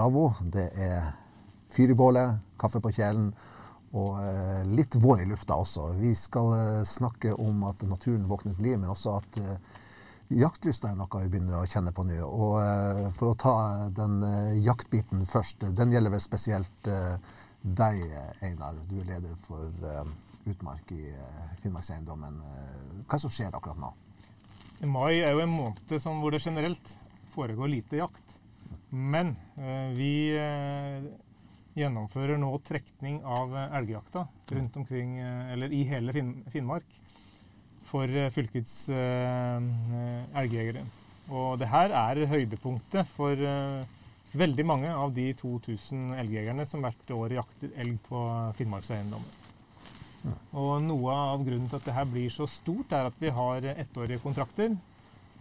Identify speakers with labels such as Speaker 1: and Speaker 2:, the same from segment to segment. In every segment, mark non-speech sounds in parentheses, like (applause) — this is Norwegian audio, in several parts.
Speaker 1: eh, Lavvo. Det er fyr i bålet, kaffe på kjelen og eh, litt vår i lufta også. Vi skal eh, snakke om at naturen våkner til liv, men også at jaktlysta er noe vi begynner å kjenne på nå. Og for å ta den jaktbiten først, den gjelder vel spesielt deg, Einar. Du er leder for utmark i Finnmarkseiendommen. Hva er det som skjer akkurat nå?
Speaker 2: Mai er jo en måned hvor det generelt foregår lite jakt. Men eh, vi eh, gjennomfører nå trekning av eh, elgjakta rundt omkring, eller i hele Finn Finnmark for fylkets elgjegere. Og det her er høydepunktet for veldig mange av de 2000 elgjegerne som hvert år jakter elg på Finnmarkseiendommen. Og noe av grunnen til at det her blir så stort, er at vi har ettårige kontrakter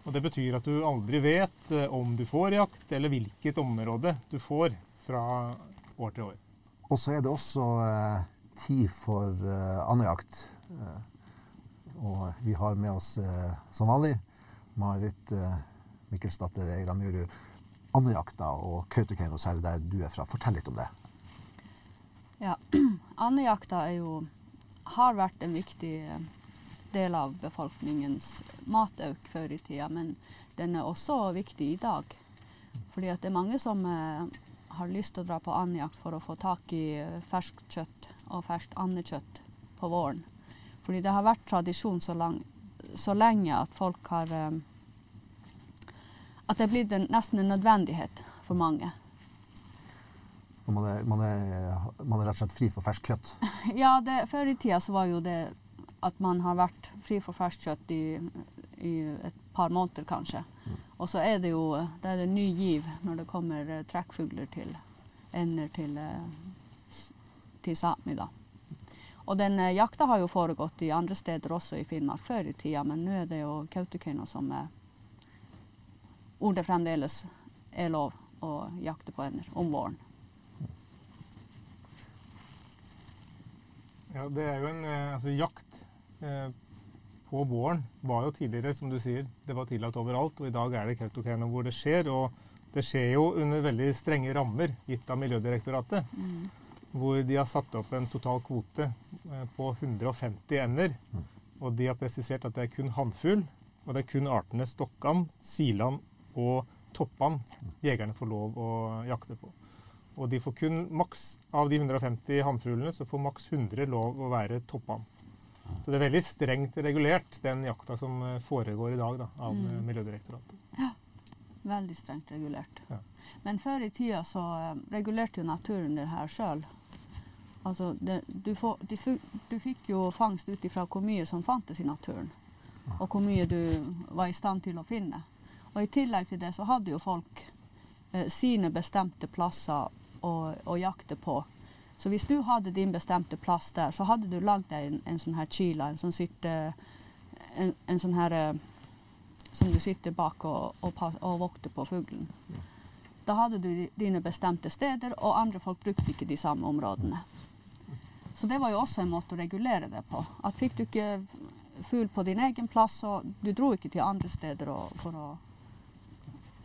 Speaker 2: og Det betyr at du aldri vet eh, om du får jakt, eller hvilket område du får fra år til år.
Speaker 1: Og så er det også eh, tid for eh, andejakt. Eh, og vi har med oss eh, som vanlig Marit eh, Mikkelsdatter Eira Mjørud. Andejakta og Kautokeino, særlig der du er fra. Fortell litt om det.
Speaker 3: Ja, (clears throat) Andejakta har vært en viktig eh, del av befolkningens matauk før i tida, men den er også viktig i dag. Fordi det er mange som eh, har lyst til å dra på andjakt for å få tak i eh, ferskt kjøtt og ferskt andekjøtt på våren. Fordi det har vært tradisjon så, lang, så lenge at folk har eh, At det er blitt en, nesten en nødvendighet for mange.
Speaker 1: Man er, man, er, man er, rett og slett fri for ferskt kjøtt? (laughs)
Speaker 3: ja, det, før i tida så var jo det at man har vært fri for ferskt kjøtt i, i, et par måneder, kanskje. Mm. Og så er det jo det er det ny giv når det kommer uh, trekkfugler til ender til, uh, til Sápmi, da. Og den uh, jakta har jo foregått i andre steder også i Finnmark før i tida, men nå er det jo Kautokeino som er hvor det fremdeles er lov å jakte på ender om våren.
Speaker 2: Ja, det er jo en altså, Jakt Eh, på våren var jo tidligere, som du sier, det var tillatt overalt. Og i dag er det Kautokeino hvor det skjer. Og det skjer jo under veldig strenge rammer gitt av Miljødirektoratet. Mm. Hvor de har satt opp en total kvote eh, på 150 ender. Mm. Og de har presisert at det er kun hannfugl. Og det er kun artene stokkand, siland og toppand jegerne får lov å jakte på. Og de får kun maks av de 150 hannfuglene, så får maks 100 lov å være toppand. Så det er veldig strengt regulert, den jakta som eh, foregår i dag da, av mm. Eh, Miljødirektoratet.
Speaker 3: Ja, veldig strengt regulert. Ja. Men før i tida så uh, regulerte jo naturen det her sjøl. Altså, det, du, får, de, du, fikk jo fangst ut ifra hvor mye som fantes i naturen. Og hvor mye du var i stand til å finne. Og i tillegg til det så hadde jo folk eh, sine bestemte plasser å, å jakte på så hvis du hadde din bestemte plass der, så hadde du lagd deg en, en, sånn her chila, en sånn, sitte, en, en sånn her eh, som du sitter bak og, og, og vokter på fuglen. Da hadde du dine bestemte steder, og andre folk brukte ikke de samme områdene. Så det var jo også en måte å regulere det på. At Fikk du ikke fugl på din egen plass, så du dro ikke til andre steder for å,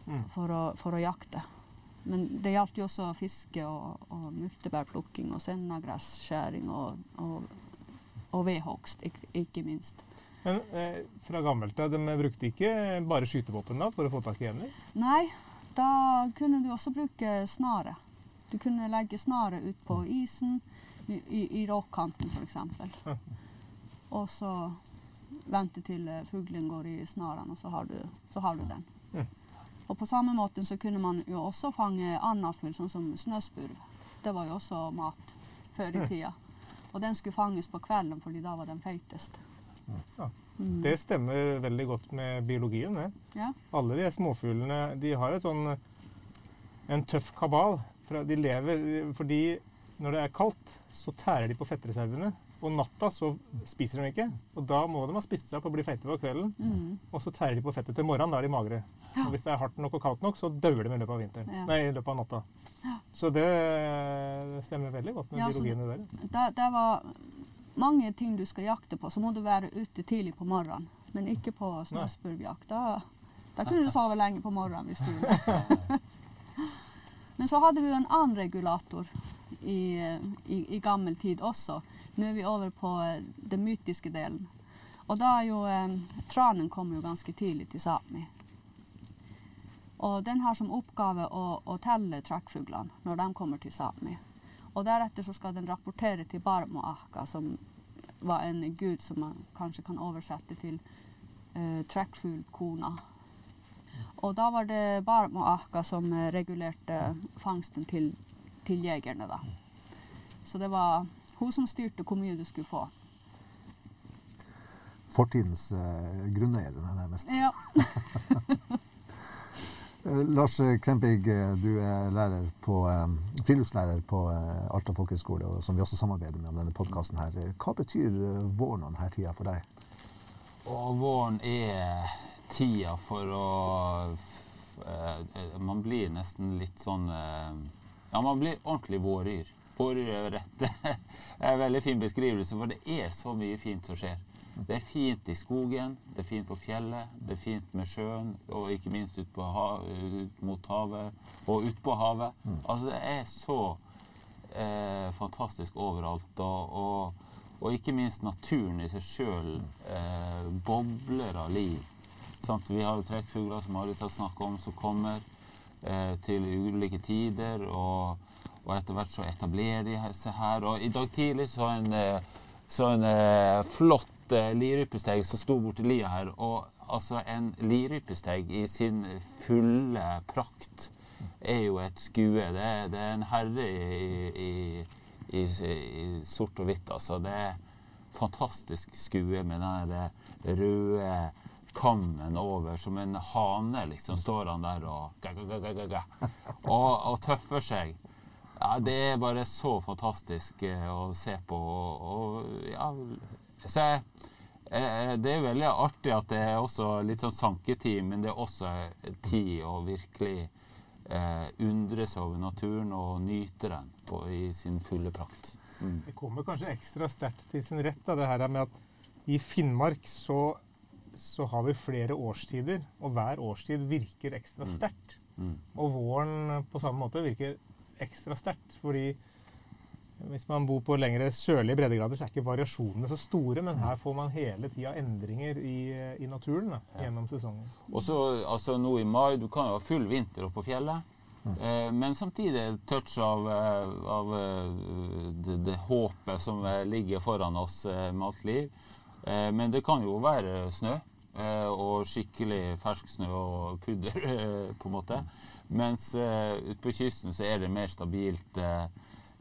Speaker 3: mm. for å, for å jakte. Men det gjaldt jo også fiske og, og multebærplukking og sennagrasskjæring og, og, og vedhogst, ikke, ikke, minst.
Speaker 2: Men eh, fra gammelt av, de brukte ikke bare skytevåpen da, for å få tak i ender?
Speaker 3: Nei, da kunne du også bruke snare. Du kunne legge snare ut på isen, i, i, i råkkanten f.eks. (laughs) Og så vente til fuglen går i snaren, og så har du, så har du den. Og på samme måte så kunne man jo også fange annen fugl, sånn som snøspurv. Det var jo også mat før i tida. Og den skulle fanges på kvelden, fordi da var den feitest.
Speaker 2: Ja. Mm. Det stemmer veldig godt med biologien. Det. Ja. Alle de småfuglene de har sånn, en tøff kabal. De lever fordi når det er kaldt, så tærer de på fettreservene. Og natta så spiser de ikke. Og da må de ha spist seg opp og bli feite på kvelden. Mm. Og så tærer de på fettet til morgenen. Da er de magre. Ja. Og hvis det er hardt nok og kaldt nok, så dauer de i løpet av vinteren. Ja. Nei, i løpet av natta. Ja. Så det stemmer veldig godt med ja, biologiene der.
Speaker 3: Det, det var mange ting du skal jakte på, så må du være ute tidlig på morgenen. Men ikke på snøspurvjakt. Da, da kunne du sove lenge på morgenen hvis du ville. (laughs) (laughs) Men så hadde vi jo en annen regulator i, i, i gammel tid også. Nå er vi over på eh, den mytiske delen. Og da er jo eh, Tranen kommer jo ganske tidlig til Sápmi. Og den har som oppgave å, å telle trekkfuglene når de kommer til Sápmi. Og deretter så skal den rapportere til Barmoahka, som var en gud som man kanskje kan oversette til eh, trekkfuglkona. Og da var det Barmoahka som eh, regulerte fangsten til, til jegerne, da. Så det var hun som styrte hvor mye du skulle få.
Speaker 1: Fortidens eh, grunneiere, nærmest.
Speaker 3: Ja. (laughs)
Speaker 1: Eh, Lars Klempig, eh, du er lærer på, um, friluftslærer på Alta folkehøgskole, som vi også samarbeider med om denne podkasten. Hva betyr våren og denne tida for deg?
Speaker 4: Og våren er tida for å Man blir nesten litt sånn Ja, man blir ordentlig våryr. (laughs) Er en veldig fin beskrivelse, for det er så mye fint som skjer. Det er fint i skogen, det er fint på fjellet, det er fint med sjøen, og ikke minst ut, ha ut mot havet og ut på havet. Mm. Altså, det er så eh, fantastisk overalt. Og, og, og, ikke minst naturen i seg sjøl eh, bobler av liv. Sant? Vi har jo trekkfugler, som Marit har snakka om, som kommer eh, til ulike tider. Og, og, etter hvert så etablerer de seg her. Og i dag tidlig så en, eh, så en eh, flott uh, lirypesteg som sto borti lia her. Og altså, en lirypesteg i sin fulle prakt er jo et skue. Det det er en herre i, i, i, i, sort og hvitt, altså. Det er fantastisk skue med den røde kammen over. Som en hane, liksom, står han der og, ga, ga, ga, og, og tøffer seg. Ja, det er bare så fantastisk eh, å se på. Og, og ja, så jeg, eh, det er veldig artig at det er også litt sånn sanketid, men det er også tid å virkelig eh, seg over naturen og nyte den på, i sin fulle prakt.
Speaker 2: Mm. Det kommer kanskje ekstra sterkt til sin rett, da, det her med at i Finnmark så, så, har vi flere årstider, og hver årstid virker ekstra mm. sterkt. Mm. Og våren på samme måte virker ekstra sterkt, fordi hvis man bor på lengre sørlige breddegrader, så er ikke variasjonene så store, men her får man hele tida endringer i, i naturen da, gjennom sesongen.
Speaker 4: Og så altså Nå i mai du kan jo ha full vinter oppe på fjellet. Mm. Eh, men samtidig et touch av, eh, av eh, det, det, håpet som eh, ligger foran oss med alt liv. Eh, men det kan jo være snø. Eh, og skikkelig fersk snø og pudder, (laughs) på en måte. Mens ute på kysten så er det mer stabilt. Eh,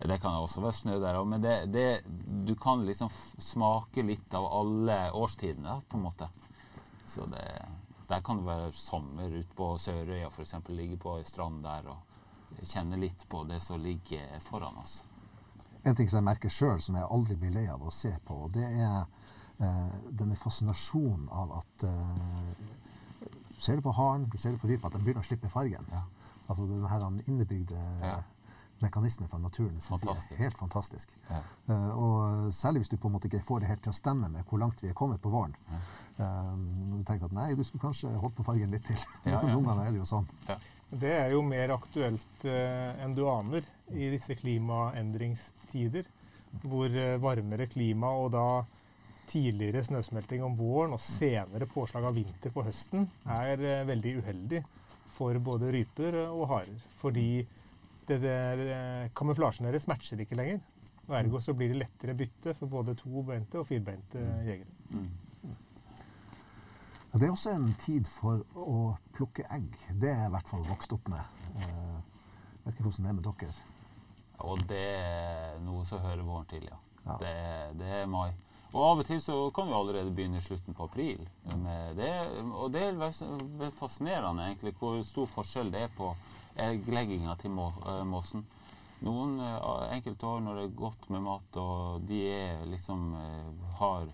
Speaker 4: det kan også være snø der òg, men det, det, du kan liksom smake litt av alle årstidene, på en måte. Så det, der kan det være sommer ute på Sørøya, f.eks. Ligge på ei strand der og kjenne litt på det som ligger foran oss.
Speaker 1: En ting som jeg merker sjøl, som jeg aldri blir lei av å se på, det er eh, denne fascinasjonen av at eh, Du ser det på haren, du ser det på rypa, at den begynner å slippe fargen. Ja. Altså den her innebygde ja mekanisme fra naturen side. Helt fantastisk. Ja. Og særlig hvis du på en måte ikke får det helt til å stemme med hvor langt vi er kommet på våren. Ja. Uh, du tenkte at nei, du skulle kanskje holdt på fargen litt til. Ja, (laughs) Noen ganger er det jo sånn.
Speaker 2: Det er jo mer aktuelt eh, enn du aner i disse klimaendringstider. Hvor varmere klima og da tidligere snøsmelting om våren og senere påslag av vinter på høsten er veldig uheldig for både ryper og harer. Fordi det der, eh, kamuflasjen deres matcher ikke lenger. Og Ergo så blir det lettere bytte for både tobeinte og firbeinte mm. jegere. Mm.
Speaker 1: Ja, det er også en tid for å plukke egg. Det er jeg i hvert fall vokst opp med. Jeg eh, vet ikke hvordan det er med dere.
Speaker 4: Og det er noe som hører våren til, ja. ja. Det, det, er mai. Og av og til så kan vi allerede begynne i slutten på april. Det, og det er fascinerende egentlig hvor stor forskjell det er på egglegginga til uh, måsen. Noen uh, enkelte år når det er godt med mat, og de er liksom har,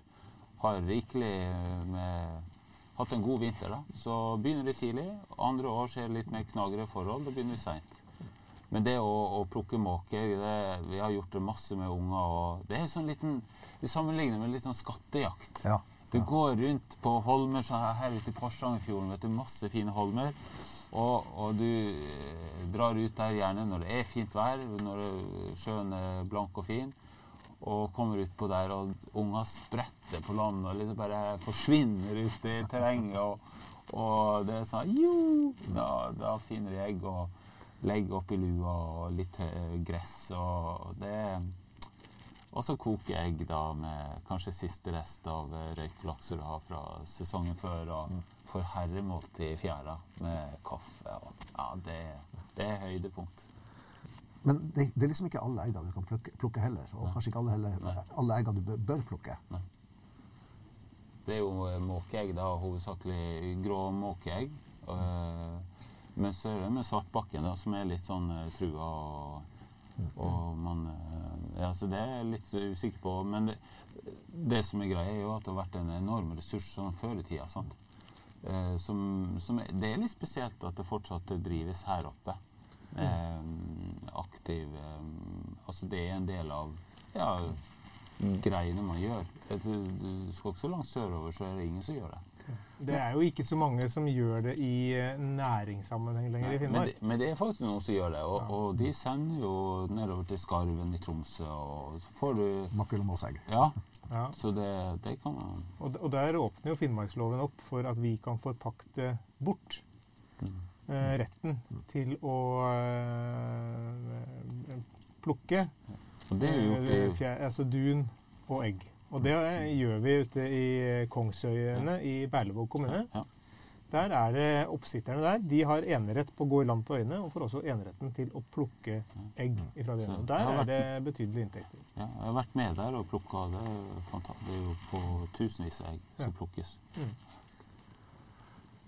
Speaker 4: har, rikelig med Hatt en god vinter, da. Så begynner de tidlig. Andre år er det litt mer knagre forhold. Da begynner vi seint. Men det å, å plukke måke Vi har gjort det masse med unger. og Det er sånn liten, vi sammenligner med litt sånn skattejakt. Ja. Du går rundt på holmer her ute i Porsangerfjorden. vet du, Masse fine holmer. Og, og, du eh, drar ut der gjerne når det er fint vær, når sjøen er blank og fin. Og kommer utpå der, og unger spretter på land og liksom bare forsvinner ut i terrenget. Og, og det er sånn Jo! Da, da finner de egg og legger oppi lua og litt gress. Og det og så koke egg da med kanskje siste rest av eh, røykt laks du har fra sesongen før. Og for herremåltid i fjæra med kaffe. Og, ja, det, det, er høydepunkt.
Speaker 1: Men det, det, er liksom ikke alle eggene du kan plukke, plukke heller. Og Nei. kanskje ikke alle, heller, alle eggene du bør, plukke. Nei.
Speaker 4: Det er jo eh, måkeegg, da, hovedsakelig grå måkeegg. Uh, men så er det med svartbakken, da, som er litt sånn uh, trua. og, mm. og man ja, så Det er jeg litt usikker på. Men det, det, som er greia, er jo at det har vært en enorm ressurs sånn før i tida. sant? Eh, som, som, det er litt spesielt at det fortsatt drives her oppe. Eh, aktiv eh, Altså det er en del av ja, greiene man gjør. Du, du skal ikke så langt sørover, så er det ingen som gjør det.
Speaker 2: Det er jo ikke så mange som gjør det i eh, næringssammenheng lenger Nei, i Finnmark.
Speaker 4: Men det, men det, er faktisk noen som gjør det. Og, ja. og, de sender jo nedover til Skarven i Tromsø, og så får du
Speaker 1: Makrell og måsegg.
Speaker 4: Ja. ja. Så det, det kan man
Speaker 2: og, og, der åpner jo Finnmarksloven opp for at vi kan forpakte bort mm. eh, retten mm. til å eh, plukke
Speaker 4: og det er jo gjort
Speaker 2: eh, fjær, altså dun og egg. Og det gjør vi ute i Kongsøyene i Berlevåg kommune. Ja. Der er det oppsitterne der. De har enerett på å gå i land på øyene, og får også eneretten til å plukke egg fra de øyene. Der er det betydelige inntekter.
Speaker 4: Ja, jeg har vært med der og plukka. Det er. Det er jo på tusenvis av egg som plukkes. Mm.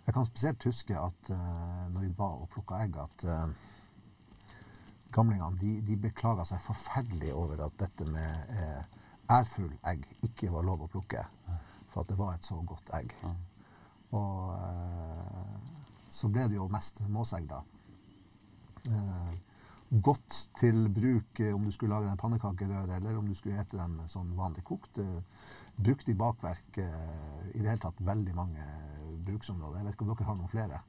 Speaker 1: Jeg kan spesielt huske at uh, når vi var og plukka egg, at uh, gamlingene de, de beklaga seg forferdelig over at dette med uh, ærfugl egg ikke var lov å plukke. For at det var et så godt egg. Og eh, så ble det jo mest måsegg, da. Eh, godt til bruk eh, om du skulle lage den pannekakerøre, eller om du skulle ete den sånn vanlig kokt. Eh, brukt i bakverk. Eh, I det hele tatt veldig mange bruksområder. Jeg vet ikke om dere har noen flere?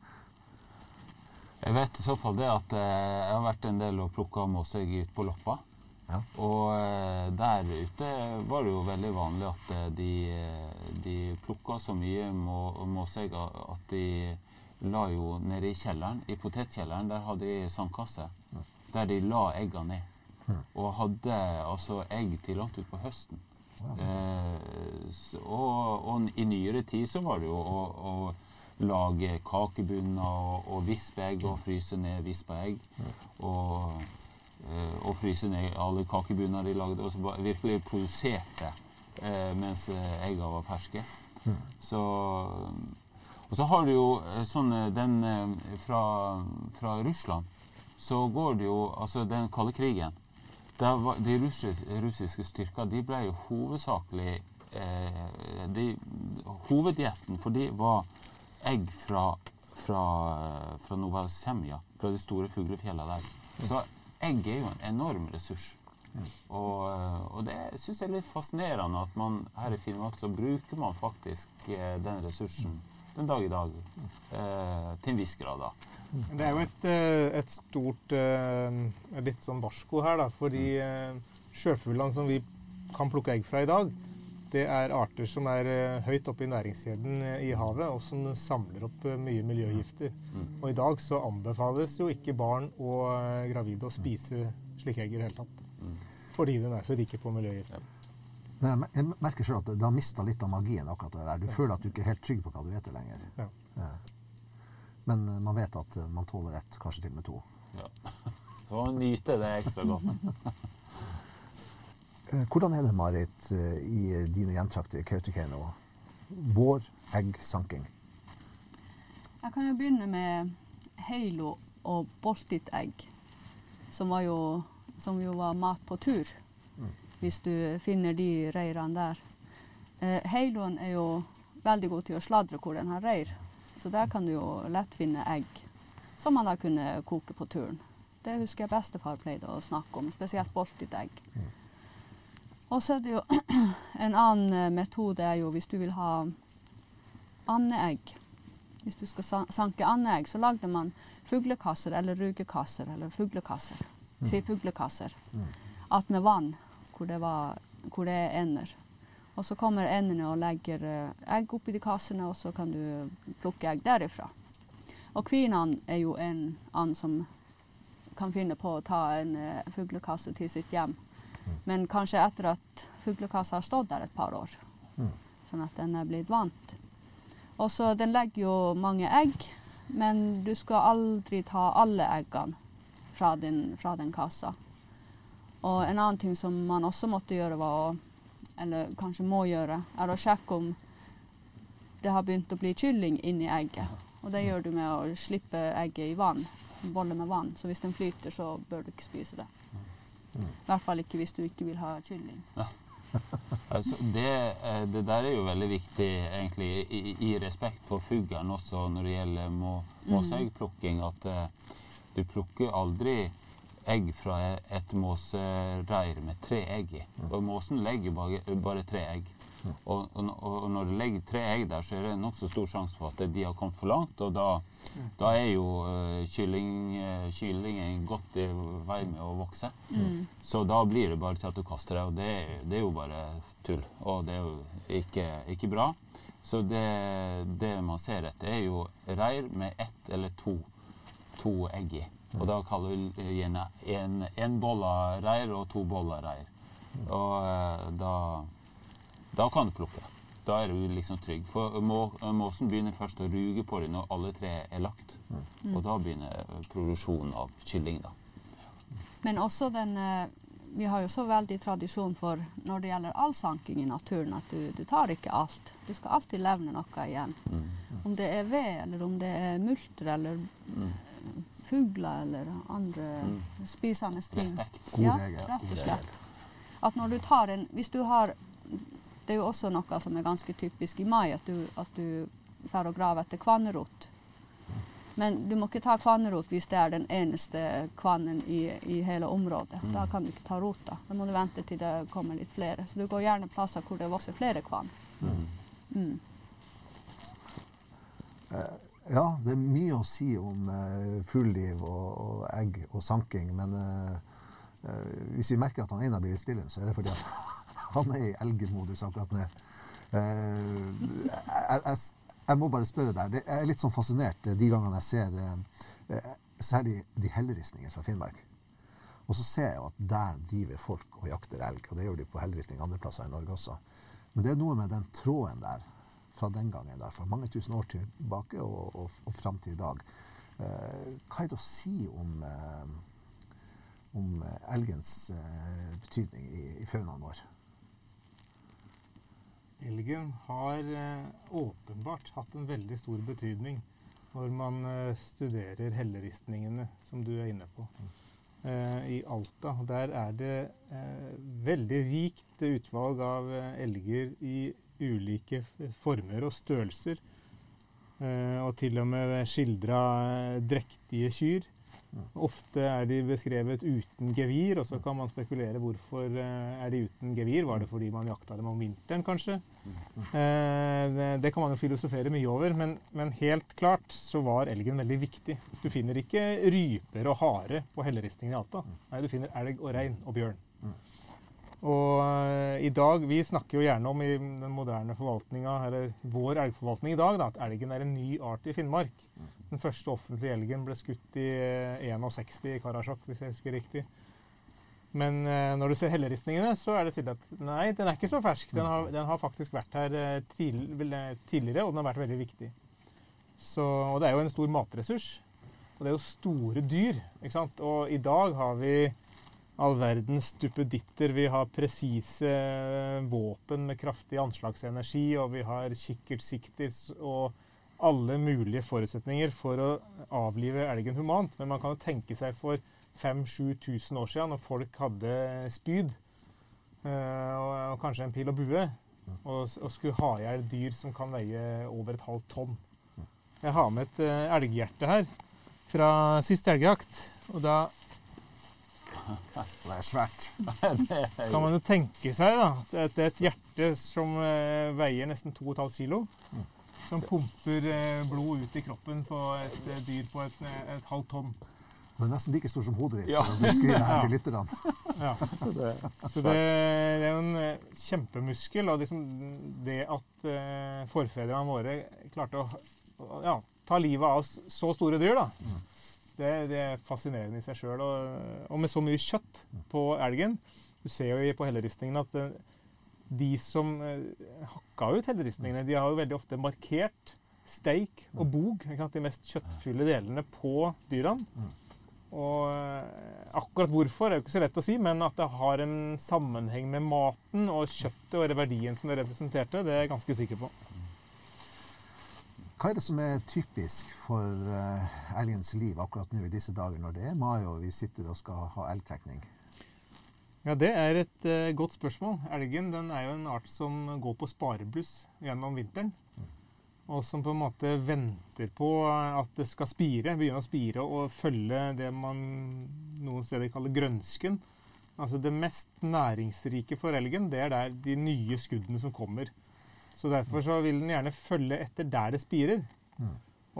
Speaker 4: Jeg vet i så fall det at jeg har vært en del og plukka måsegg ut på Loppa. Ja. Og eh, der ute var det jo veldig vanlig at eh, de, eh, de plukka så mye må, måsegg at de la jo nede i kjelleren, i potetkjelleren, der hadde de sandkasse. Ja. Der de la egga ned. Ja. Og hadde altså egg til langt utpå høsten. Eh, og, og, i nyere tid så var det jo å, å lage kakebunner og, og vispe egg og fryse ned vispa egg. Og og eh, fryse ned alle kakebunner de lagde, og så virkelig produserte eh, mens eh, eggene var ferske. Mm. Så, og så har du jo sånn den fra, fra, Russland så går det jo Altså den kalde krigen. Var, de russiske, russiske styrker de ble jo hovedsakelig eh, de, Hoveddietten for de var egg fra, fra, fra Novasemja, fra de store fuglefjellene der. Så egg er jo en enorm ressurs. Mm. Og, og, det syns jeg er litt fascinerende at man her i Finnmark så bruker man faktisk eh, den ressursen den dag i dag. Eh, til en viss grad, da.
Speaker 2: Det er jo et, eh, et stort eh, litt sånn varsko her, da. Fordi sjøfuglene som vi kan plukke egg fra i dag, det er arter som er uh, høyt oppe i næringskjeden uh, i havet, og som samler opp uh, mye miljøgifter. Mm. Og i dag så anbefales jo ikke barn og gravide å spise slike egg i det hele tatt. Mm. Fordi den er så rike på miljøgifter.
Speaker 1: Ja. Jeg merker sjøl at det har mista litt av magien. akkurat det der. Du ja. føler at du ikke er helt trygg på hva du spiser lenger. Ja. Men man vet at man tåler ett, kanskje til og med to. Ja. (laughs)
Speaker 4: Så nyte det ekstra godt. (laughs)
Speaker 1: Eh, hvordan er det, Marit, eh, i dine hjemtrakter i Kautokeino? Vår eggsanking?
Speaker 3: Jeg kan jo begynne med heilo og boltit-egg, som, som, jo var mat på tur. Mm. Hvis du finner de reirene der. Eh, heiloen er jo veldig god til å sladre hvor den har reir, så der kan du jo lett finne egg som man da kunne koke på turen. Det husker jeg bestefar pleide å snakke om, spesielt boltit-egg. Mm. Og så er det jo (clears throat) en annen eh, metode er jo hvis du vil ha andeegg. Hvis du skal sa- sanke andeegg, så lagde man fuglekasser eller rugekasser eller fuglekasser. Sier fuglekasser. Att med vann, hvor det, var, hvor det er ender. Og så kommer endene og legger eh, egg oppi de kassene, og så kan du plukke egg derifra. Og kvinene er jo en and som kan finne på å ta en eh, fuglekasse til sitt hjem. Men kanskje etter at fuglekassa har stått der et par år.
Speaker 1: Mm.
Speaker 3: Sånn at den er blitt vant. Og så Den legger jo mange egg, men du skal aldri ta alle eggene fra, din, fra den kassa. Og en annen ting som man også måtte gjøre, var å, eller kanskje må gjøre, er å sjekke om det har begynt å bli kylling inni egget. Og det gjør du med å slippe egget i vann, en bolle med vann. Så hvis den flyter, så bør du ikke spise det. I hvert fall ikke hvis du ikke vil ha kylling.
Speaker 4: Altså, det, eh, det der er jo veldig viktig egentlig i, i respekt for fuglen også når det gjelder må, måseeggplukking. At uh, du plukker aldri egg fra et måsereir med tre egg i. Og måsen legger bare, bare tre egg. Og, og, og når det ligger tre egg der, så er det nokså stor sjanse for at de har kommet for langt. Og da, da er jo uh, kylling, uh, kyllingen godt i vei med å vokse. Så da blir det bare til at du kaster det, og det, det er jo bare tull. Og det er jo ikke, ikke bra. Så det, det man ser etter, er jo reir med ett eller to, to egg i. Og da kaller vi gjerne en, en bolle reir og to boller reir. Og uh, da, da kan du plukke. Da er du liksom trygg. For må, måsen begynner først å ruge på deg når alle tre er lagt. Og da begynner produksjonen av kylling. da.
Speaker 3: Men også den eh, Vi har jo så veldig tradisjon for når det gjelder all sanking i naturen, at du, du tar ikke alt. Du skal alltid levne noe igjen.
Speaker 4: Mm.
Speaker 3: Om det er ved, eller om det er multer, eller
Speaker 4: Mm.
Speaker 3: fugler, eller andre
Speaker 4: Mm.
Speaker 3: spisende ting.
Speaker 4: Respekt.
Speaker 1: God
Speaker 3: ja,
Speaker 1: regel.
Speaker 3: rett og slett. At når du tar en Hvis du har Det er jo også noe som er ganske typisk i mai, at du, at du får og graver etter kvannerot. Men du må ikke ta kvannerot hvis det er den eneste kvannen i, i hele området. Da kan du ikke ta rota. Da må du vente til det kommer litt flere. Så du går gjerne plasser hvor det vokser flere kvann.
Speaker 4: Mm.
Speaker 3: Mm.
Speaker 1: Ja, det er mye å si om uh, fugleliv og, og egg og sanking, men uh, eh, hvis vi merker at han Einar blir litt stille, så er det fordi at han er i elgemodus akkurat nå. Eh, jeg, jeg, jeg må bare spørre deg. Jeg er litt sånn fascinert de gangene jeg ser eh, særlig de helleristninger fra Finnmark. Og så ser jeg jo at der driver folk og jakter elg, og det gjør de på helleristning andre plasser i Norge også. Men det er noe med den tråden der fra den gangen, der, fra mange tusen år tilbake og, og, og fram til i dag. Eh, hva er det å si om, om elgens betydning i, i faunaen vår?
Speaker 2: Elgen har eh, åpenbart hatt en veldig stor betydning når man eh, studerer helleristningene, som du er inne på. Eh, I Alta der er det veldig rikt utvalg av elger i ulike former og størrelser. Og til og med skildra drektige kyr. Ofte er de beskrevet uten gevir, og så kan man spekulere hvorfor eh, er de uten gevir. Var det fordi man jakta dem om vinteren, kanskje? Eh, det, kan man jo filosofere mye over, men, men helt klart så var elgen veldig viktig. Du finner ikke ryper og hare på helleristningen i Alta. Nei, du finner elg og rein og bjørn. Og eh, i dag, Vi snakker jo gjerne om i den moderne forvaltninga, eller vår elgforvaltning i dag, da, at elgen er en ny art i Finnmark. Den første offentlige elgen ble skutt i eh, 61 i Karasjok, hvis jeg husker riktig. Men eh, når du ser helleristningene, så er det tydelig at nei, den er ikke så fersk. Den har, den har faktisk vært her eh, eh, tidligere, og den har vært veldig viktig. Så, og det er jo en stor matressurs. Og det er jo store dyr. ikke sant? Og i dag har vi all verdens duppeditter. Vi har presise eh, våpen med kraftig anslagsenergi, og vi har kikkertsikter og alle mulige forutsetninger for å avlive elgen humant. Men man kan jo tenke seg for 5000-7000 år siden, når folk hadde spyd eh, og, kanskje en pil og bue, og, skulle ha i hjel dyr som kan veie over et halvt tonn. Jeg har med et eh, elghjerte her fra siste elgjakt. Og da
Speaker 1: Det er svært. (laughs)
Speaker 2: kan man jo tenke seg da, at det er et hjerte som eh, veier nesten 2,5 kilo. Som pumper eh, blod ut i kroppen på et eh, dyr på et, eh, et halvt tonn.
Speaker 1: Det er nesten like stor som hodet ditt.
Speaker 4: Ja.
Speaker 1: her til (laughs) lytterne.
Speaker 2: Ja. Så det, det er en kjempemuskel. Og liksom det at forfedrene våre klarte å, ja, ta livet av så store dyr, da, det, det er fascinerende i seg sjøl. Og, og med så mye kjøtt på elgen Du ser jo på helleristningen at de som eh, hakka ut helleristningene, de har jo veldig ofte markert steik og bog, de mest kjøttfulle delene på dyrene. Og eh, akkurat hvorfor er jo ikke så lett å si, men at det har en sammenheng med maten og kjøttet og verdien som det representerte, det er jeg ganske sikker på.
Speaker 1: Hva er det som er typisk for eh, elgens liv akkurat nå i disse dager når det er mai og vi sitter og skal ha elgtrekning?
Speaker 2: Ja, Det er et uh, godt spørsmål. Elgen den er jo en art som går på sparebluss gjennom vinteren. Og som på en måte venter på eh, at det skal spire, begynne å spire og følge det man noen steder kaller grønsken. Altså Det mest næringsrike for elgen, det er der de nye skuddene som kommer. Så Derfor så vil den gjerne følge etter der det spirer.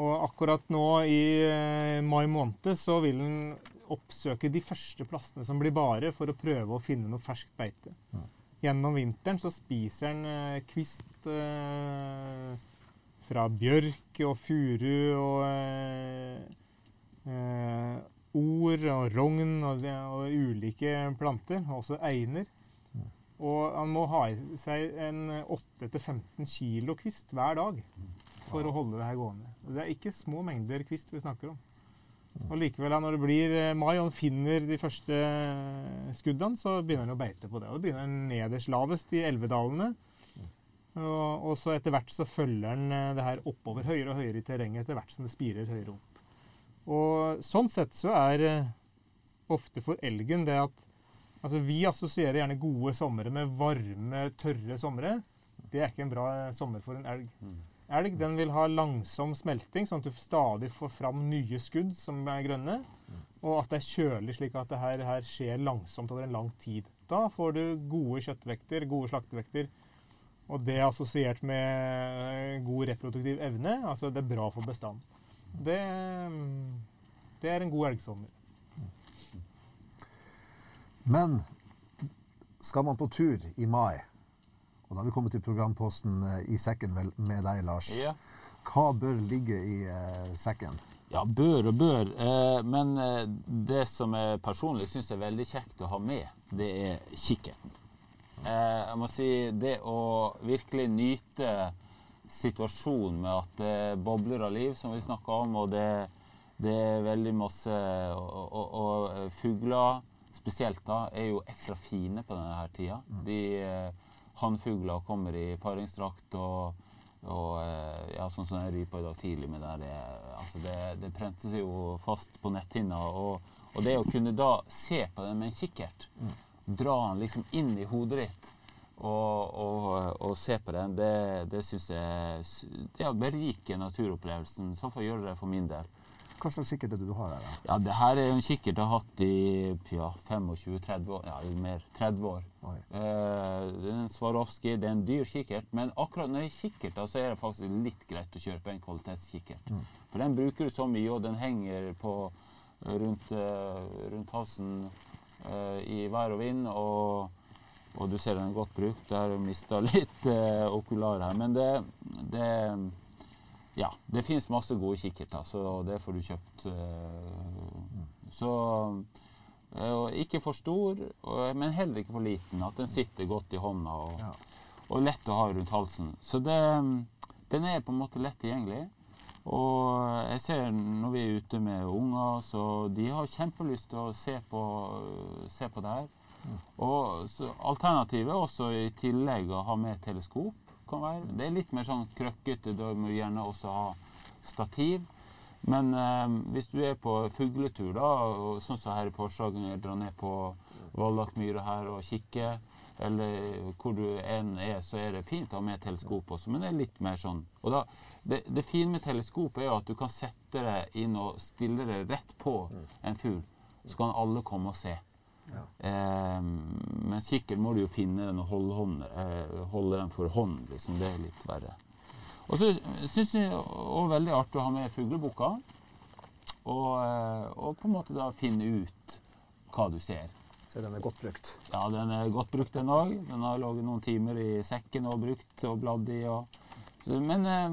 Speaker 2: Og akkurat nå i eh, mai måned så vil den oppsøke de første plassene som blir bare, for å prøve å finne noe ferskt beite. Gjennom vinteren så spiser den eh, kvist eh, fra bjørk og furu og eh, eh, or og rogn og, og ulike planter, også einer. Og han må ha i seg en 8-15 kilo kvist hver dag for å holde det her gående. Det er ikke små mengder kvist vi snakker om. Og likevel, når det blir eh, mai og han finner de første eh, skuddene, så begynner han å beite på det. Og det begynner han nederst lavest i elvedalene. Og, og så etter hvert så følger han eh, det her oppover høyere og høyere i terrenget etter hvert som det spirer høyere opp. Og sånn sett så er ofte for elgen det at Altså, vi assosierer gjerne gode somre med varme, tørre somre. Det er ikke en bra sommer for en elg. Elg den vil ha langsom smelting, sånn at du stadig får fram nye skudd som er grønne. Og at det er kjølig, slik at det her, her skjer langsomt over en lang tid. Da får du gode kjøttvekter, gode slaktevekter. Og det er assosiert med eh, god reproduktiv evne. Altså det er bra for bestanden. Det, mm, det er en god elgsommer.
Speaker 1: Men skal man på tur i mai, og da har vi kommet til programposten eh, i sekken vel med deg, Lars,
Speaker 4: Ja.
Speaker 1: hva bør ligge i eh, sekken?
Speaker 4: Ja, bør og bør. Eh, men eh, det som jeg personlig syns er veldig kjekt å ha med, det er kikkerten. Eh, jeg må si det å virkelig nyte situasjonen med at det bobler av liv, som vi snakka om, og det, det er veldig masse Og, og, og fugler spesielt da er jo ekstra fine på denne her tida. De eh, Hannfugler kommer i paringsdrakt og og eh, ja, sånn som jeg rypa i dag tidlig med der, det, altså det, det prentes jo fast på netthinna. Og, og det å kunne da se på den med en kikkert, dra den liksom inn i hodet ditt og, og, og se på den, det, det syns jeg Det beriker naturopplevelsen. Så får jeg gjøre det for min del.
Speaker 1: Hva slags kikkert er det du har her? da?
Speaker 4: Ja, det her er jo en kikkert jeg har hatt i ja, 25-30 år. Ja, mer. 30 år.
Speaker 1: Oi.
Speaker 4: Eh, det er en Swarovski. Det er en dyr kikkert. Men akkurat når det er kikkert, da, så er det faktisk litt greit å kjøpe en kvalitetskikkert. For den bruker du så mye, og den henger på, rundt, eh, rundt halsen eh, i vær og vind. Og, og du ser den er godt brukt. Der har jeg mista (laughs) litt eh, okular her. Men det, det ja, det fins masse gode kikkerter, så det får du kjøpt. eh, Så eh, Ikke for stor, men heller ikke for liten. At den sitter godt i hånda og,
Speaker 1: Ja.
Speaker 4: og lett å ha rundt halsen. Så det, den er på en måte lett tilgjengelig. Og jeg ser når vi er ute med unger, så de har kjempelyst til å se på, se på det her. Og så Alternativet også i tillegg å ha med teleskop. Kan være. Det er litt mer sånn krøkkete. Da må du gjerne også ha stativ. Men eh, hvis du er på fugletur, da, og sånn som her i Porsgrunn, jeg drar ned på Vallakmyra her og kikker, eller hvor du enn er, så er det fint å ha med teleskop også, men det er litt mer sånn. Og da, det, det fine med teleskop er jo at du kan sette det inn og stille det rett på en fugl, så kan alle komme og se.
Speaker 1: Ja.
Speaker 4: Eh, mens kikkert må du jo finne den og holde, hånd, eh, holde den for hånd. Liksom. Det er litt verre. Og så syns jeg òg veldig artig å ha med fugleboka. Og, eh, og på en måte da finne ut hva du ser.
Speaker 1: Så den er godt brukt.
Speaker 4: Ja, den er godt brukt den òg. Den har ligget noen timer i sekken og brukt og bladd i. og så, men eh,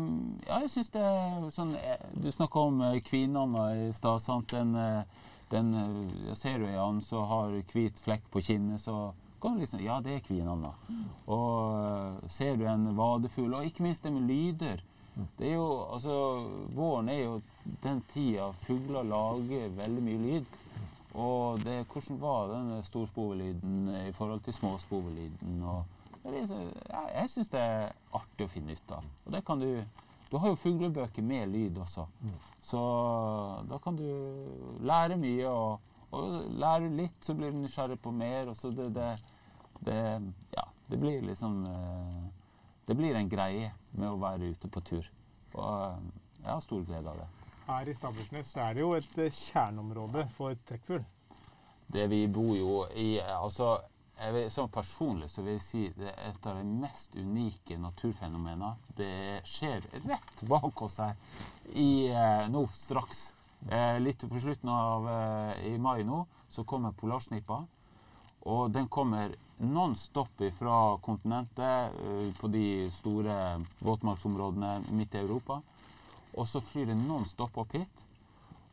Speaker 4: ja, jeg syns det sånn eh, Du snakka om kvinnene i stad. Den, eh, den eh, jeg ser du ei and som har hvit flekk på kinnet, så kan du liksom Ja, det er kvinanna. Og eh, ser du en vadefugl, og ikke minst det med lyder. Det er jo, altså, Våren er jo den tida fugler lager veldig mye lyd. Og det, hvordan var den storspovelyden i forhold til småspovelyden? og det ja, Jeg syns det er artig å finne ut av. Og det kan du Du har jo fuglebøker med lyd også. Så da kan du lære mye. Og, og lærer du litt, så blir du nysgjerrig på mer. og så det, det, det Ja, det blir liksom eh, Det blir en greie med å være ute på tur. Og eh, jeg har stor glede av det.
Speaker 2: Her i Stabbursnes er det jo et eh, kjerneområde for trekkfugl.
Speaker 4: Det vi bor jo i altså, vil, Sånn personlig så vil jeg si det er et av de mest unike naturfenomenene. Det skjer rett bak oss her i, eh, nå straks. Eh, litt på slutten av eh, i mai nå så kommer polarsnipa. Og den kommer non stop fra kontinentet eh, på de store våtmarksområdene midt i Europa. Og så flyr den non stop opp hit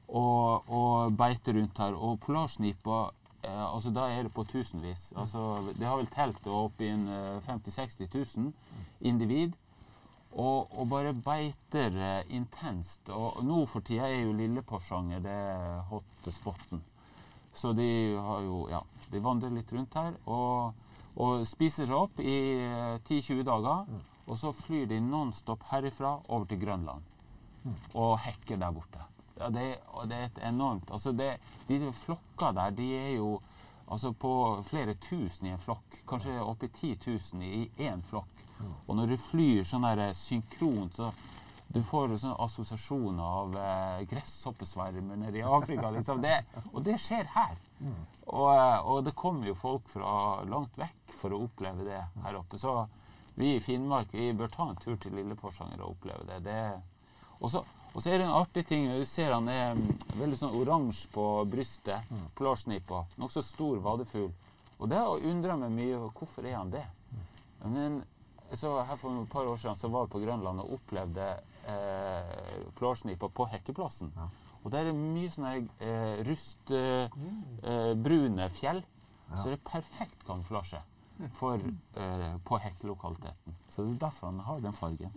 Speaker 4: og, og beiter rundt her. Og polarsnipa altså Da er det på tusenvis. Altså, det har vel telt opp i en, eh, 50 000-60 000 individ. Og, og bare beiter eh, intenst. Og nå for tida er jo Lilleporsanger det hot spoten. Så de har jo Ja, de vandrer litt rundt her og, og spiser seg opp i eh, 10-20 dager. Og så flyr de nonstop herifra over til Grønland og hekker der borte. Ja, det, det er et enormt altså det, De flokka der, de er jo altså på flere tusen i en flokk. Kanskje oppi 10 000 i én flokk. Og når du flyr sånn der synkront, så du får jo sånne assosiasjoner av eh, gresshoppesvermer nede i Afrika. Liksom. Det, og det skjer her. Og, eh, og det kommer jo folk fra langt vekk for å oppleve det her oppe. Så vi i Finnmark vi bør ta en tur til Lille Porsanger og oppleve det. det og så, og så er det en artig ting. Du ser han er mm, veldig sånn oransje på brystet. Polarsnipa. Nokså stor vadefugl. Og det har undra meg mye. Hvorfor er han det? Men så her For et par år siden så var vi på Grønland og opplevde eh, polarsnipa på hekkeplassen.
Speaker 1: Ja.
Speaker 4: Og der er det mye sånne eh, rustbrune fjell. Så det er perfekt kamuflasje for, eh, på hekkelokaliteten. Så det er derfor han har den fargen.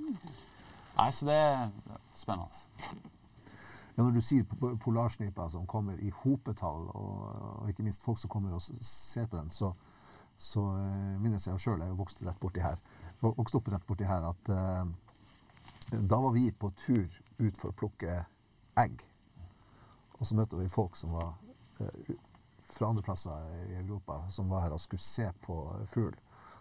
Speaker 4: Nei, så det er spennende. (laughs)
Speaker 1: Ja, når du sier po- polarsnipa som kommer i hopetall, og, og ikke minst folk som kommer og ser på den, så, så eh, minnes jeg sjøl, jeg vokste rett borti her, Vokste opp rett borti her, at uh, da var vi på tur ut for å plukke egg. Og så møtte vi folk som var uh, fra andre plasser i Europa, som var her og skulle se på fugl.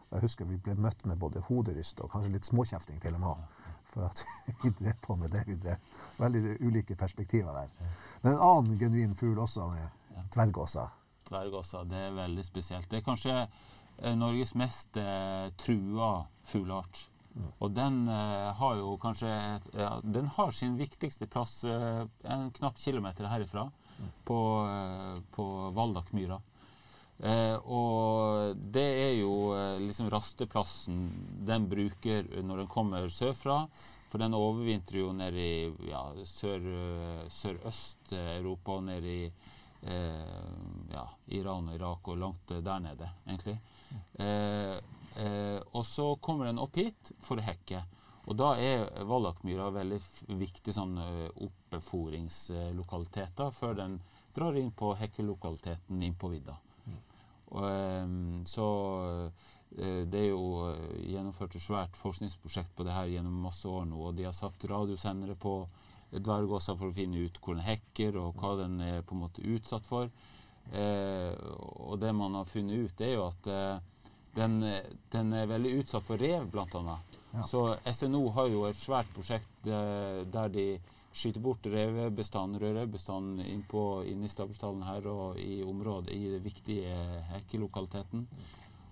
Speaker 1: Jeg husker vi ble møtt med både hoderyst og kanskje litt småkjefting til og med. For at (laughs) vi drev på med det vi drev. Veldig ulike perspektiver der. Men en annen genuin fugl også er dvergåsa.
Speaker 4: Dvergåsa, det er veldig spesielt. Det er kanskje eh, Norges mest eh, trua fugleart. Og den eh, har jo kanskje ja, Den har sin viktigste plass eh, en knapp kilometer herifra, på, eh, på Valdakmyra. Eh, og det er jo eh, liksom rasteplassen den bruker når den kommer sørfra. For den overvintrer jo nede i ja, sør, eh, sørøst-Europa og nede i eh, ja, Iran og Irak og langt eh, der nede, egentlig. Eh, og så kommer den opp hit for å hekke. Og da er Vallakmyra veldig viktig sånn oppforingslokalitet før den drar inn på hekkelokaliteten inn på vidda. Og, ehm, så eh, det er jo eh, gjennomført et svært forskningsprosjekt på det her gjennom masse år nå, og de har satt radiosendere på dvergåsa for å finne ut hvor den hekker, og hva den er på en måte utsatt for. Eh, og det man har funnet ut, er jo at eh, den, den er veldig utsatt for rev, annet.
Speaker 1: Ja.
Speaker 4: Så SNO har jo et svært prosjekt eh, der de skyte bort revebestanden, rødrevebestanden inn, inn i Stabbursdalen her og i området, i den viktige hekkelokaliteten.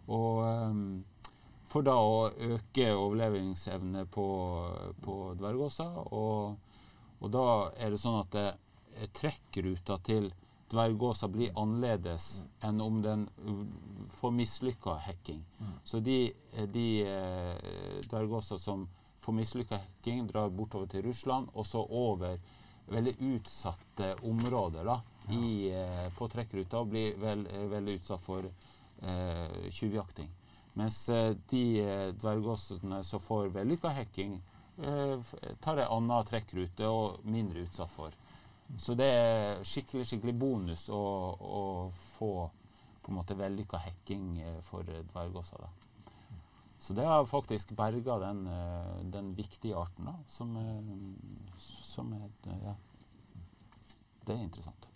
Speaker 4: Og um, for da å øke overlevingsevne på, på dvergåsa. Og, og, da er det sånn at det, trekkruta til dvergåsa blir annerledes enn om den får mislykka hekking. Mm. Så de, de eh, dvergåsa som får mislykka hekking, drar bortover til Russland, og så over veldig utsatte områder da, ja. i, eh, på trekkruta og blir vel, veldig utsatt for eh, tjuvjakting. Mens eh, de eh, dvergåsene som får vellykka hekking, eh, tar en annen trekkrute og mindre utsatt for. Så det er skikkelig skikkelig bonus å, å få på en måte vellykka hekking eh, for dvergåsa. da. Så det har faktisk berga den, eh, den, viktige arten, da, som, eh, som er Ja. Det er interessant.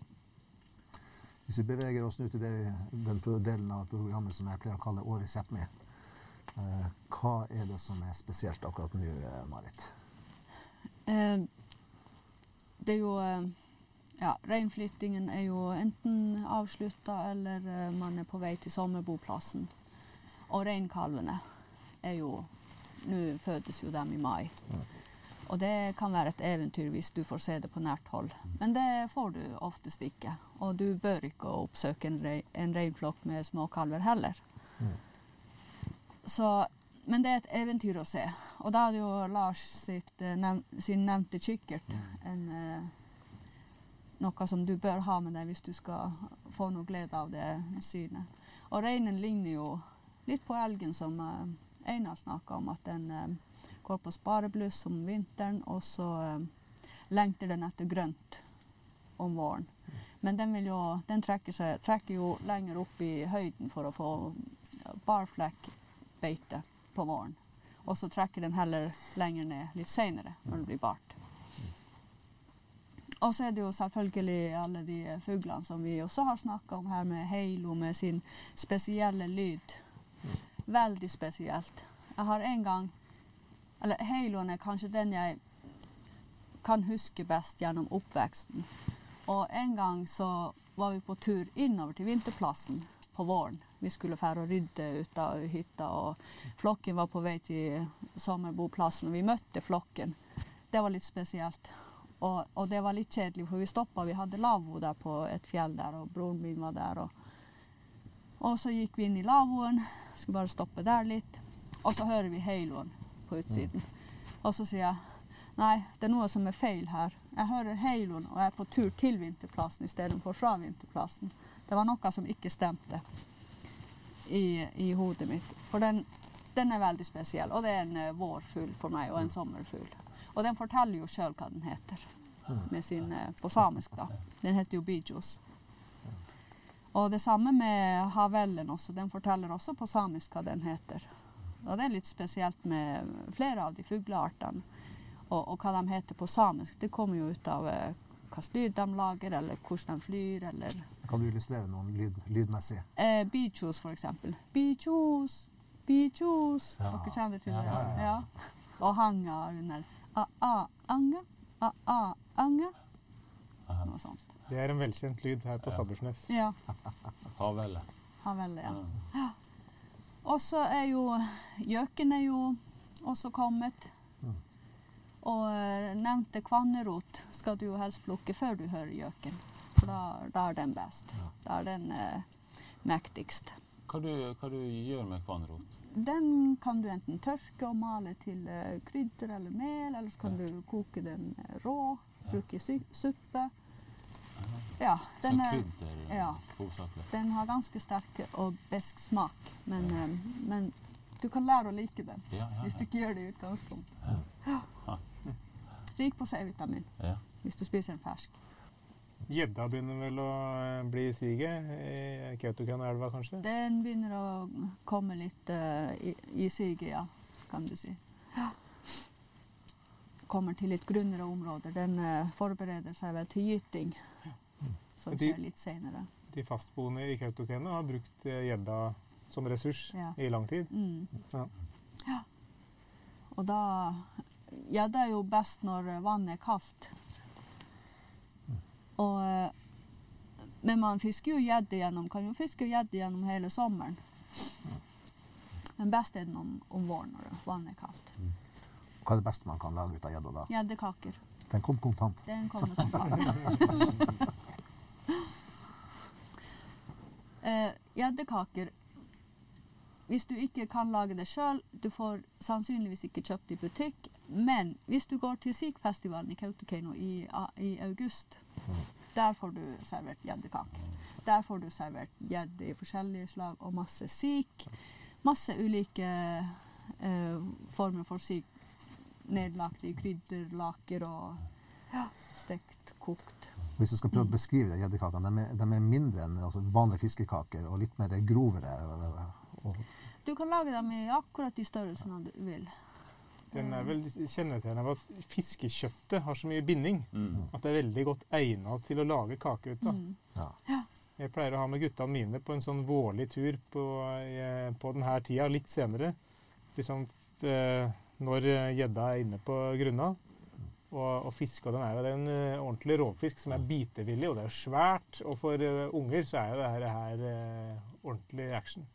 Speaker 1: Hvis vi beveger oss nå til det, den delen av programmet som jeg pleier å kalle Årets Sápmi, eh, hva er det som er spesielt akkurat nå, Marit?
Speaker 3: Eh, det er jo ja, Reinflyttingen er jo enten avslutta eller man er på vei til sommerboplassen. Og reinkalvene er jo Nå fødes jo dem i mai. Mm. Og det kan være et eventyr hvis du får se det på nært hold. Men det får du oftest ikke. Og du bør ikke oppsøke en, rei, en reinflokk med småkalver heller. Mm. Så, men det er et eventyr å se. Og da hadde jo Lars sitt, uh, nev sin nevnte kikkert en eh, noe som du bør ha med deg hvis du skal få noe glede av det synet. Og reinen ligner jo litt på elgen som uh, Einar snakka om, at den eh, går på sparebluss om vinteren, og så eh, lengter den etter grønt om våren. Men den, jo, den trekker, seg, trekker, jo lenger opp i høyden for å få barflekkbeite på våren. Og så trekker den heller lenger ned litt seinere, når det blir bart. Og så er det jo selvfølgelig alle de fuglene som vi også har snakka om her, med heilo med sin spesielle lyd. Veldig spesielt. Jeg har en gang Eller Haloen er kanskje den jeg kan huske best gjennom oppveksten. Og en gang så var vi på tur innover til vinterplassen på våren. Vi skulle fære og rydde ut av hytta, og flokken var på vei til sommerboplassen. Og vi møtte flokken. Det var litt spesielt. Og, og, det var litt kjedelig, for vi stoppa. Vi hadde lavvo der på et fjell der, og broren min var der. Og, og så gikk vi inn i lavvoen. Skulle bare stoppe der litt. Og så hører vi haloen på utsiden. Og så sier jeg nei, det er noe som er feil her. Jeg hører haloen og jeg er på tur til vinterplassen istedenfor fra vinterplassen. Det var noe som ikke stemte i, i hodet mitt. For den, den, er veldig spesiell. Og det er en uh, vårfugl for meg, og en sommerfugl. Og den forteller jo sjøl hva den heter med sin, eh, på samisk. da. Den heter jo bijos. Og det samme med havellen også. Den forteller også på samisk hva den heter. Og det er litt spesielt med flere av de fugleartene. Og, og, hva de heter på samisk, det kommer jo ut av eh, hvilken lyd de lager, eller hvordan de flyr, eller
Speaker 1: Kan du illustrere noen lyd, lydmessig?
Speaker 3: Eh, Bichos, for eksempel. Bichos, bichos. Ja. Dere kjenner til det? Ja, ja, ja. Og hanga under a-a-anga, a-a-anga. Noe sånt.
Speaker 2: Det er en velkjent lyd her på ja. Sabbersnes.
Speaker 3: Ja.
Speaker 4: Havelle.
Speaker 3: Havelle, ja. ja. Og så er jo gjøken er jo også kommet. Mm. Og uh, nevnte kvannerot skal du jo helst plukke før du hører gjøken. For da, da er den best. Ja. Da er den eh, mektigst.
Speaker 4: Hva du, hva du gjør med kvannerot?
Speaker 3: Den kan du enten tørke og male til uh, krydder eller mel, eller så kan ja. du koke den eh, rå, bruke i suppe. Ja,
Speaker 4: den, er. Ja.
Speaker 3: Den har ganske sterk og besk smak, men, um, men, du kan lære å like den ja, ja, hvis du ikke gjør det i utgangspunktet. Rik på C-vitamin hvis du spiser den fersk.
Speaker 2: Gjedda begynner vel å eh, bli i siget i Kautokeinoelva, kanskje?
Speaker 3: Den begynner å komme litt uh, i, i siget, ja, kan du si. Ja. Kommer til litt grunnere områder. Den uh, forbereder seg vel til gyting, som de, skjer litt senere.
Speaker 2: De fastboende i Kautokeino har brukt gjedda som ressurs ja. i lang tid?
Speaker 3: Mm. Ja. ja. Og da Gjedda er jo best når vannet er kaldt. Og, eh, men man fisker jo gjedde gjennom, kan jo fiske gjedde gjennom hele sommeren. Men best er den om, om våren når vannet er kaldt.
Speaker 1: Hva er det beste man kan lage ut av gjedda da?
Speaker 3: Gjeddekaker.
Speaker 1: Den kom kontant.
Speaker 3: Den kommer kontant. Gjeddekaker Hvis du ikke kan lage det sjøl, du får sannsynligvis ikke kjøpt i butikk. Men hvis du går til Sikfestivalen i Kautokeino i, i august, der får du servert gjeddekaker. Der får du servert gjedde i forskjellige slag og masse sik. Masse ulike eh, former for sik. Nedlagt i krydderlaker og ja, stekt, kokt.
Speaker 1: Hvis du skal prøve å beskrive de gjeddekakene, de, de er mindre enn altså, vanlige fiskekaker og litt mer grovere. Og,
Speaker 3: Du kan lage dem i akkurat de størrelsene du vil.
Speaker 2: Den er vel kjennetegnet av at fiskekjøttet har så mye binding
Speaker 4: Mm.
Speaker 2: at det er veldig godt egnet til å lage kake ut av.
Speaker 3: Mm.
Speaker 1: ja.
Speaker 2: Jeg pleier å ha med gutta mine på en sånn vårlig tur på, eh, på denne tida, litt senere. Liksom eh, når eh, gjedda er inne på grunna og, og fiske. Og den er jo en eh, ordentlig rovfisk som er bitevillig, og det er jo svært. Og for eh, unger så er jo det her, det her ordentlig action.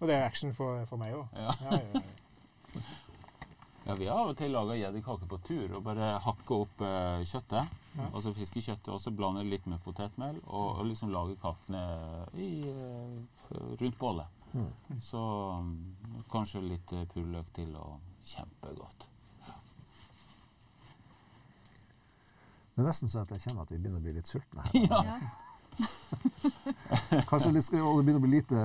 Speaker 2: Og det er action for, for meg òg.
Speaker 4: Ja.
Speaker 2: Ja, ja, (laughs) ja.
Speaker 4: Vi har av og til laga gjeddekake på tur og bare hakka opp eh, kjøttet. Altså fiskekjøttet, og så blande litt med potetmel og, og liksom lage kakene i, rundt bålet.
Speaker 1: Mm.
Speaker 4: Så mm, kanskje litt purløk purreløk til, og kjempegodt.
Speaker 1: Det er nesten så at jeg kjenner at vi begynner å bli litt sultne her.
Speaker 3: Ja. (laughs)
Speaker 1: Kanskje litt, og det begynner å bli lite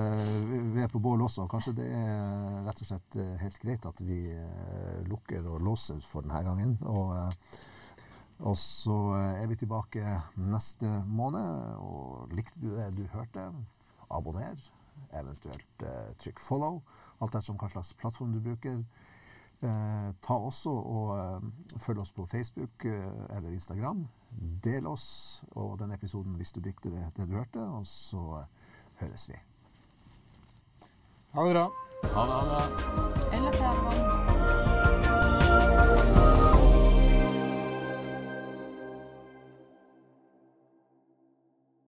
Speaker 1: ved på bål også. Kanskje det er rett og slett eh, helt greit at vi eh, lukker og låser for denne gangen. Og, eh, og så eh, er vi tilbake neste måned. Og likte du det du hørte, abonner. Eventuelt eh, trykk follow. Alt etter hva slags plattform du bruker. Eh, ta også og eh, følg oss på Facebook eh, eller Instagram. Del oss og den episoden hvis du likte det, det du hørte, og så eh, høres vi.
Speaker 2: Ha det bra.
Speaker 4: Ha det, ha det.